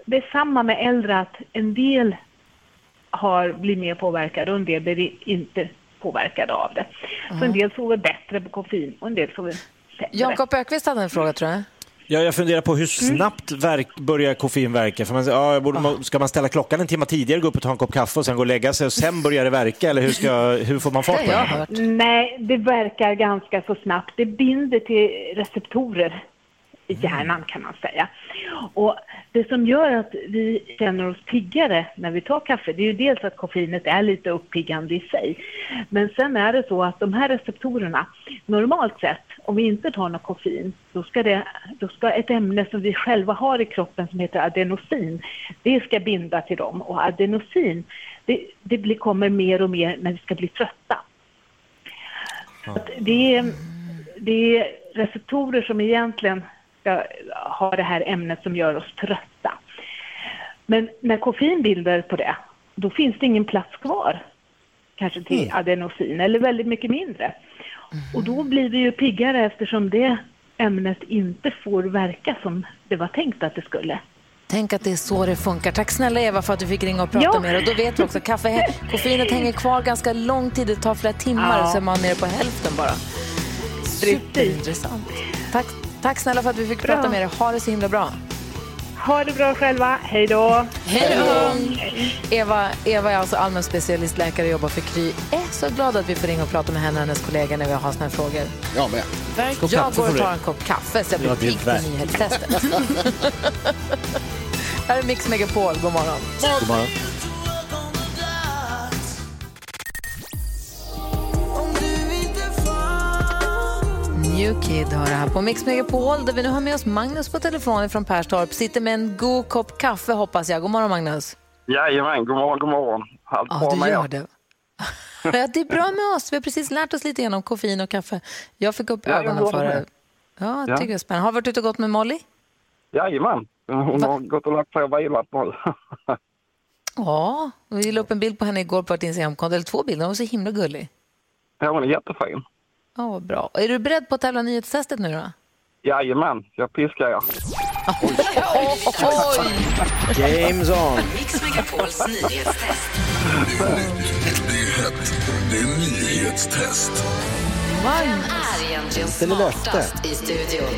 det är samma med äldre, att en del har blivit mer påverkade och en del blir inte påverkade av det. Så en del sover bättre på koffein och en del sover sämre. Jakob Ökvist hade en fråga tror jag. Ja, jag funderar på hur snabbt verk, börjar koffein verka. För man, ja, borde, Ska man ställa klockan en timme tidigare, gå upp och ta en kopp kaffe och sen gå och lägga sig och sen börjar det verka? Eller hur, ska, hur får man fart på det? Nej, det verkar ganska så snabbt. Det binder till receptorer i hjärnan kan man säga. Och det som gör att vi känner oss piggare när vi tar kaffe, det är ju dels att koffeinet är lite uppiggande i sig. Men sen är det så att de här receptorerna, normalt sett, om vi inte tar något koffein, då ska, det, då ska ett ämne som vi själva har i kroppen som heter adenosin, det ska binda till dem. Och adenosin, det, det blir, kommer mer och mer när vi ska bli trötta. Att det, det är receptorer som egentligen ska ha det här ämnet som gör oss trötta. Men när koffein binder på det, då finns det ingen plats kvar kanske till adenosin, eller väldigt mycket mindre. Och då blir vi ju piggare eftersom det ämnet inte får verka som det var tänkt att det skulle. Tänk att det är så det funkar. Tack snälla Eva för att du fick ringa och prata Ja. med er. Och då vet vi också kaffe, koffeinet hänger kvar ganska lång tid. Det tar flera timmar Ja. och så är man nere på hälften bara. Superintressant. Tack, tack snälla för att vi fick Bra. prata med er. Ha det så himla bra. Ha det bra själva. Hej då! Hej då! Eva, Eva är alltså allmän specialistläkare och jobbar för Kry. Jag är så glad att vi får ringa och prata med henne och hennes kollegor när vi har såna här frågor. Jag med. Jag går och tar en kopp kaffe så jag blir Ja, det är pigg till nyhetstestet. här är Mix Megapol. God morgon. God morgon. New Kid har det här på Mix Megapol där vi nu har med oss Magnus på telefon från Perstorp. Sitter med en god kopp kaffe hoppas jag. God morgon Magnus. Jajamän, god morgon, god morgon. Allt Ja, bra du med gör det. ja, det är bra med oss. Vi har precis lärt oss lite grann om koffein och kaffe. Jag fick upp Ja, jag ögonen för det. Ja, jag Ja. tycker det är spännande. Har du varit ute och gått med Molly? Jajamän, hon har gått och lagt sig och vilat nu. Ja, vi la upp en bild på henne igår på ett Instagramkonto, eller två bilder. Hon var så himla gullig. ja, hon är jättefin. Ja, vad bra. Är du beredd på att tävla nyhetstestet nu då? Jajamän, jag piskar er. Games on. Mix Megapols nyhetstest. Det är hett. Det är nyhetstest. Vem är egentligen smartast i studion?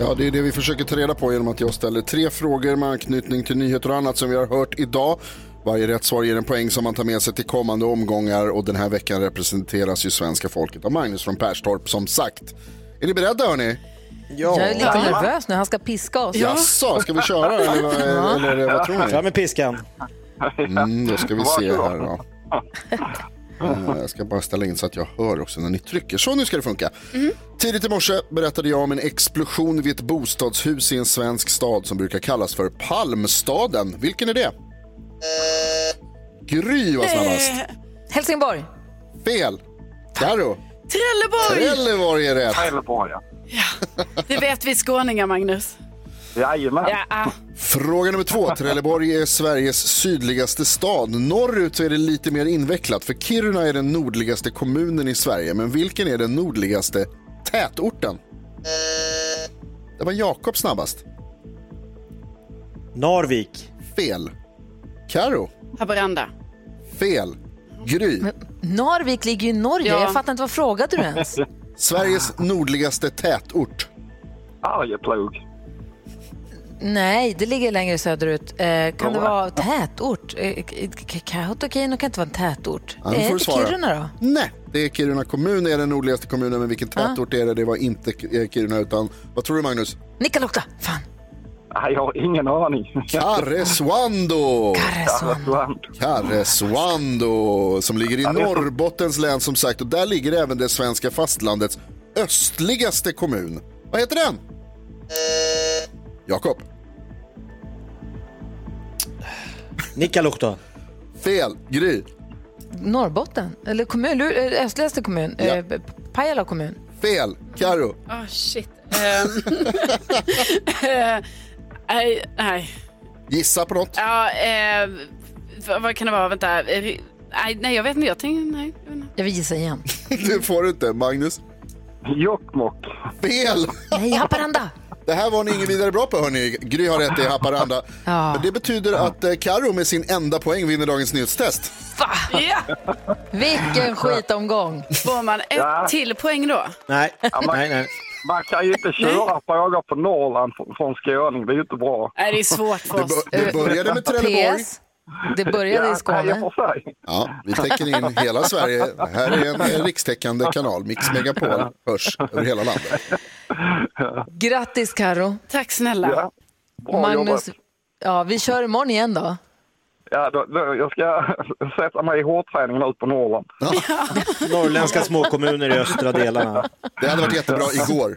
Ja, det är det vi försöker ta reda på genom att jag ställer tre frågor med anknytning till nyheter och annat som vi har hört idag. Varje rätt svar ger en poäng som man tar med sig till kommande omgångar och den här veckan representeras ju svenska folket av Magnus från Perstorp som sagt. Är ni beredda hörni? Jag är lite Ja. nervös nu, han ska piska oss. Jaså, ska vi köra eller, vad- eller vad tror ni? Fram med piskan. Mm, då ska vi se här då. Eh, Jag ska bara ställa in så att jag hör också när ni trycker. Så nu ska det funka. Tidigt i morse berättade jag om en explosion vid ett bostadshus i en svensk stad som brukar kallas för Palmstaden. Vilken är det? Gry var snabbast. Helsingborg. Fel. Karo. Trelleborg! Trelleborg är rätt. Trelleborg, ja. Det vet vi skåningar, Magnus. Jajamän. Ja. Fråga nummer två. Trelleborg är Sveriges sydligaste stad. Norrut så är det lite mer invecklat för Kiruna är den nordligaste kommunen i Sverige. Men vilken är den nordligaste tätorten? Det var Jakob snabbast. Narvik. Fel. Karo. Haparanda. Fel. Gry. Narvik ligger ju i Norge. Ja. Jag fattar inte, vad frågade du ens? Sveriges nordligaste tätort. Arjeplog. Nej, det ligger längre söderut. Eh, kan det vara tätort? Eh, Kautokeino kan inte vara en tätort. Ja, nu är svara. Kiruna då? Nej, det är Kiruna kommun är den nordligaste kommunen. Men vilken tätort är det? Det var inte eh, Kiruna utan, vad tror du Magnus? Nikkaluokta! Fan. Nej, jag har ingen aning. Karesuando! Karesuando. Karesuando som ligger i Norrbottens län som sagt och där ligger även det svenska fastlandets östligaste kommun. Vad heter den? Jakob. Nikkaluokta. Fel. Gry. Norrbotten? Eller kommun? Eh, Östligaste kommun? Ja. Eh, Pajala kommun? Fel. Karo. Oh, shit. Nej, nej. Gissa på något. Ja, eh, vad- kan det vara? Vänta. Eh, Nej, nej jag vet inte. Jag tänker, nej. jag vill gissa igen. Det får du inte. Magnus. Jokkmokk. Fel. Nej, Haparanda! Det här var ni ingen vidare bra på hörni. Gry har rätt, det är Haparanda. Ja. Men det betyder att eh, Karo med sin enda poäng vinner dagens nyhetstest. Ja. Vilken skitomgång! Får man ett Ja. till poäng då? Nej, Ja, man, nej, nej. Man kan ju inte köra frågor på Norrland från, från skåning. Det är ju inte bra. Nej, det är svårt för Det, oss. bör- det började med Trelleborg. PS. Det började i Skåne. Ja, vi täcker in hela Sverige. Det här är en eh, rikstäckande kanal. Mix Megapol hörs över hela landet. Grattis Karo. Tack snälla. Ja, Magnus, jobbat. ja, vi kör imorgon igen då. Ja, då, då, jag ska sätta mig i hårdträningen ut på Norrland. Norrländska småkommuner i östra delarna. Det hade varit jättebra igår.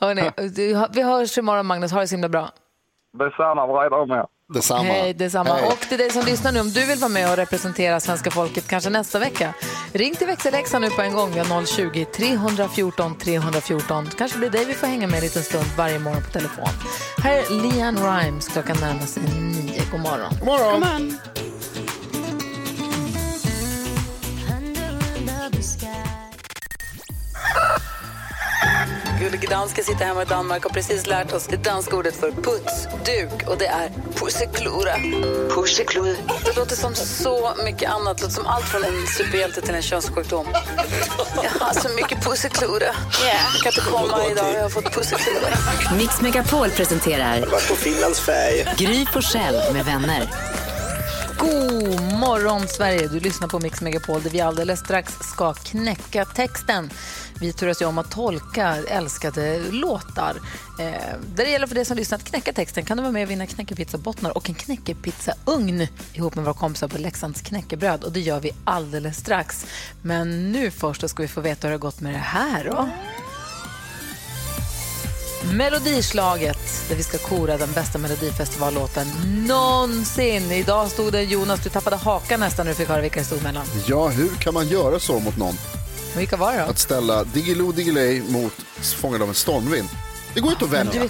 Hörrni, du- vi hörs imorgon Magnus. Ha det så himla bra. Detsamma, är det med? Detsamma. Hej, detsamma. Hej. Och till dig som lyssnar nu, om du vill vara med och representera svenska folket kanske nästa vecka, ring till växelläxan nu på en gång. Vi har 020-314 314. Kanske blir dig vi får hänga med en liten stund varje morgon på telefon. Här är Leanne Rimes. Klockan närmar sig nio. God morgon. God morgon. Kom on. Gullige danska sitter hemma i Danmark och har precis lärt oss det danska ordet för putsduk och det är pusseklura. Pusseklura. Det låter som så mycket annat. Det låter som allt från en superhjälte till en könssjukdom. Jag har så mycket pusseklura. Jag kan inte komma idag, jag har fått pusseklura. Mix Megapol presenterar Vart på Finlands färg. Gry Forssell med vänner. God morgon, Sverige! Du lyssnar på Mix Megapol där vi alldeles strax ska knäcka texten. Vi turas ju om att tolka älskade låtar. Eh, där det gäller för dig som lyssnar att knäcka texten kan du vara med och vinna knäckepizzabottnar och en knäckepizzaugn ihop med våra kompisar på Leksands knäckebröd. Och det gör vi alldeles strax. Men nu först ska vi få veta hur det har gått med det här. Då. Melodislaget där vi ska kora den bästa melodifestivallåten någonsin. Idag stod det Jonas, du tappade hakan nästan när du fick höra vilka det stod mellan. Ja, hur kan man göra så mot någon? Vilka var det då? Att ställa Diggiloo Diggiley mot Fångad av en stormvind. Det går inte att du välja.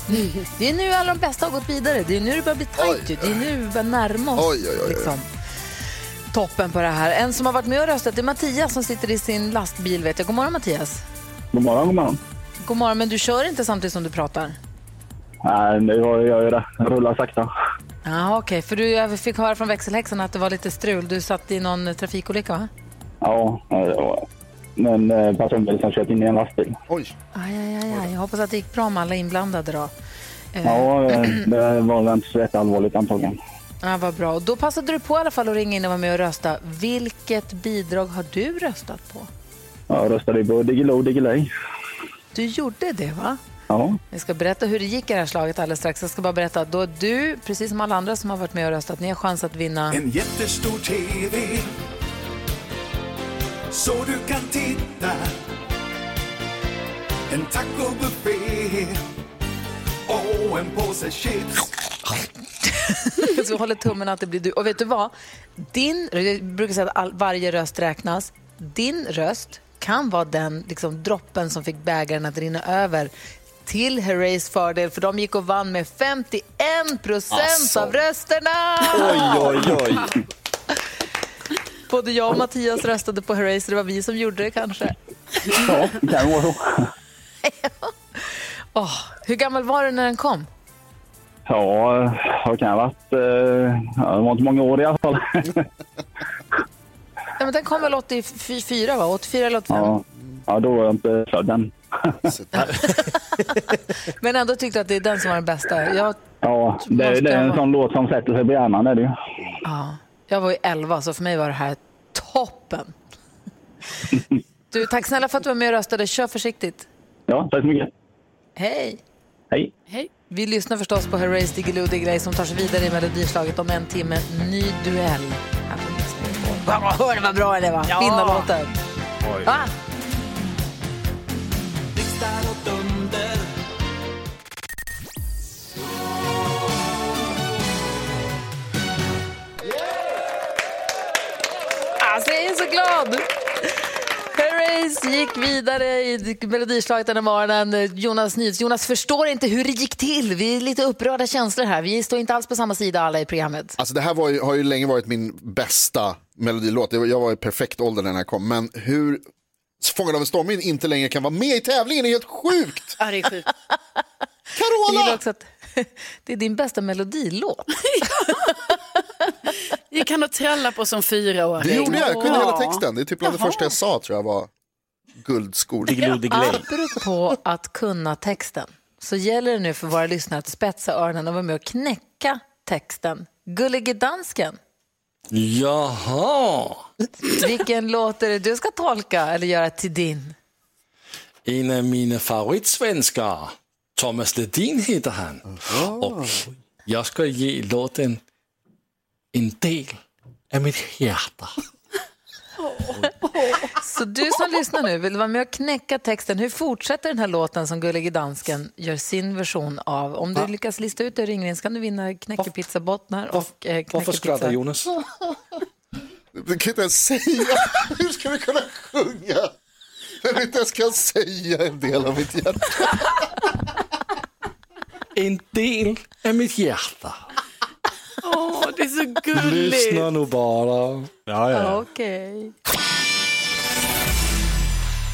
det är nu alla de bästa har gått vidare. Det är nu det börjar bli tajt. ju. Det är nu vi börjar närma oss Oj, oj, oj, oj. Liksom, toppen på det här. En som har varit med och röstat är Mattias som sitter i sin lastbil. Vet jag. God morgon Mattias. God morgon, god morgon. God morgon, men du kör inte samtidigt som du pratar? Nej, nu har jag ju det. Jag rullar sakta. Ja, okej. För du jag fick höra från växelhäxan att det var lite strul. Du satt i någon trafikolycka, va? Ja, ja. men eh, personbil som kört in i en lastbil. Oj. Aj, aj, aj, aj. Jag hoppas att det gick bra med alla inblandade då. Eh, Ja, eh, det var väl inte så jätteallvarligt antagligen. Ja, vad bra. Och Då passade du på i alla fall att ringa in och vara med och rösta. Vilket bidrag har du röstat på? Jag röstade på Diggiloo Diggiley. Du gjorde det, va? Ja. Jag ska berätta hur det gick i det här slaget alldeles strax. Jag ska bara berätta att då du, precis som alla andra som har varit med och röstat, ni har chans att vinna En jättestor TV Så du kan titta En tacobuffé Och en påse chips Så håller tummen att det blir du. Och vet du vad? Din, jag brukar säga att all, varje röst räknas. Din röst kan vara den liksom, droppen som fick bägaren att rinna över till Herreys fördel, för de gick och vann med 51 procent av rösterna! Oj, oj, oj. Både jag och Mattias röstade på Herreys, så det var vi som gjorde det kanske. Ja, det så. Åh, hur gammal var du när den kom? Ja, vad kan jag ha varit? eh, Ja, det var inte många år i alla fall. Ja, men den kom väl 84, va? 84 eller 85? Ja, ja då var jag inte född än. Men ändå tyckte att det är den som var den bästa. Jag, Ja, det, Måste det är en vara- sån låt som sätter sig på hjärnan. Är det ju. ja, jag var ju 11, så för mig var det här toppen. Du, tack snälla för att du var med och röstade. Kör försiktigt. Ja, tack så mycket. Hej! Hej. Hej. Vi lyssnar förstås på Herreys Diggiloo Diggiley som tar sig vidare i melodislaget om en timme. Ny duell. Hör vad bra det var? Ja. Vinnarlåten. Oj. Va? Alltså, jag är så glad! Herreys gick vidare i melodislaget den här morgonen. Jonas Nyhets. Jonas förstår inte hur det gick till. Vi är lite upprörda känslor här. Vi står inte alls på samma sida alla i programmet. Alltså det här var ju, har ju länge varit min bästa melodilåt. Jag var i perfekt ålder när den här kom. Men hur Fångad av en stormvind inte längre kan vara med i tävlingen är helt sjukt. Ja, det är sjukt. Jag att det är din bästa melodilåt. gick han och tralla på som fyraåring. Det gjorde jag, jag kunde hela texten. Det är typ bland det första jag sa tror jag var guldskor. Apropå att kunna texten så gäller det nu för våra lyssnare att spetsa öronen och vara med och knäcka texten. Gullige dansken, Jaha, vilken låt är det du ska tolka eller göra till din? en av mina favoritsvenskar, Thomas Ledin heter han. Och jag ska ge låten en del av mitt hjärta. Så du som lyssnar nu vill vara med och knäcka texten. Hur fortsätter den här låten som Gullige dansken gör sin version av? Om du Va? lyckas lista ut det ringer in så kan du vinna knäckepizzabottnar och eh, Varför skrattar knäckepizza. Jonas? Du kan inte ens säga. Hur ska du kunna sjunga? När du inte ens kan säga en del av mitt hjärta. En del av mitt hjärta. Åh, det är så gulligt. Lyssna nu bara. Ja, Okej.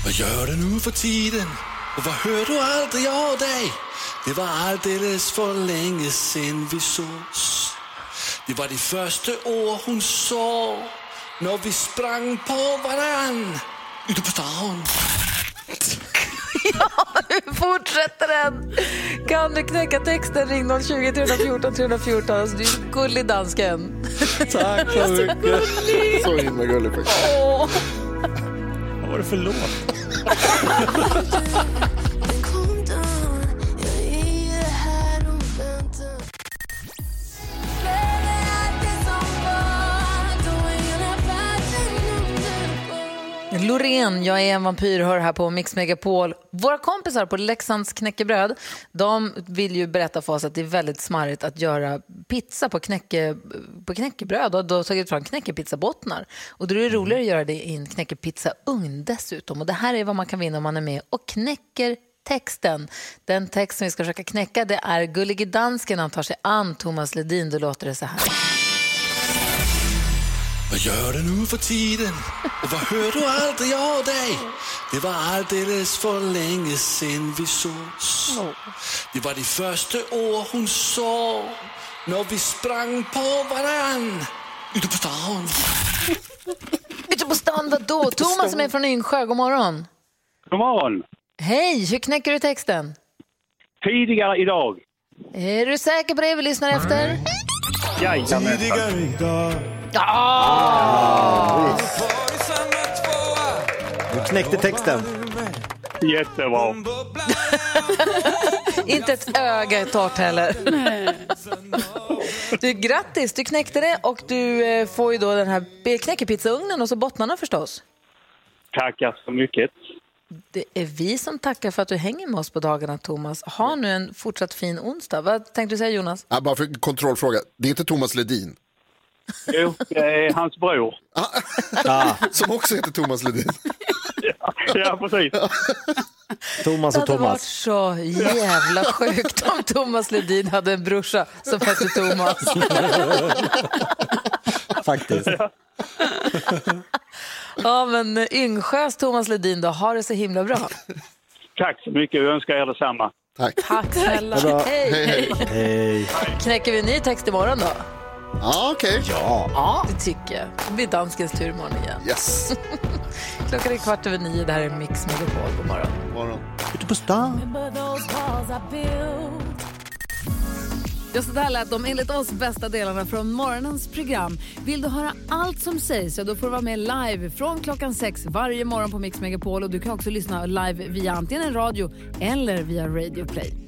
Vad gör du nu för tiden? Och vad hör du aldrig av dig? Det var alldeles för länge sen vi sågs. Det var de första år hon sa när vi sprang på varann ute på stan. Hur fortsätter den? Kan du knäcka texten? Ring 020 314 314. Alltså, du är gullig dansken. Tack så mycket. Så himla gullig faktiskt. Vad var det för låt? Loreen, jag är en vampyr, hör här på Mix Megapol. Våra kompisar på Leksands knäckebröd, de vill ju berätta för oss att det är väldigt smarrigt att göra pizza på, knäcke, på knäckebröd och då har tagit fram knäckepizzabottnar. Och då är det roligare att göra det i en knäckepizzaugn dessutom. Och det här är vad man kan vinna om man är med och knäcker texten. Den text som vi ska försöka knäcka det är Gullige dansken, han tar sig an Thomas Ledin. Då låter det så här. Vad gör du nu för tiden? Och vad hör du aldrig av dig? Det var alldeles för länge sen vi sågs. Det var de första år hon sa när vi sprang på varann ute på stan. Ute på stan, vadå? Thomas som är från Yngsjö, god morgon. God morgon. Hej, hur knäcker du texten? Tidigare idag. Är du säker på det vi lyssnar efter? Jajamän. Ja! Du knäckte texten. Jättebra. Inte ett öga är torrt heller. Du, grattis, du knäckte det och du eh, får ju då den här knäckepizzaugnen och så bottnarna förstås. Tackar så mycket. Det är vi som tackar för att du hänger med oss på dagarna, Thomas. Ha nu en fortsatt fin onsdag. Vad tänkte du säga, Jonas? Ja, bara för kontrollfråga, det är inte Thomas Ledin? Jo, det är hans bror. Som också heter Thomas Ledin. Ja, precis. Thomas Det och hade varit Thomas. så jävla sjukt om Thomas Ledin hade en brorsa som hette Thomas. Faktiskt. Ja, men Yngsjös Thomas Ledin då, har det så himla bra. Tack så mycket. Jag önskar er detsamma. Tack. Tack snälla. Hej. Hej, Hej. Knäcker vi en ny text imorgon då? Ja, okej. Ja. Ja, det tycker jag. Det blir danskens tur imorgon igen. Yes. Klockan är kvart över nio. Det här är Mix Megapol. God morgon. morgon. Ute på stan. Ja, så där lät de enligt oss bästa delarna från morgonens program. Vill du höra allt som sägs så då får du vara med live från klockan sex varje morgon på Mix Megapol. Och du kan också lyssna live via antingen en radio eller via Radio Play.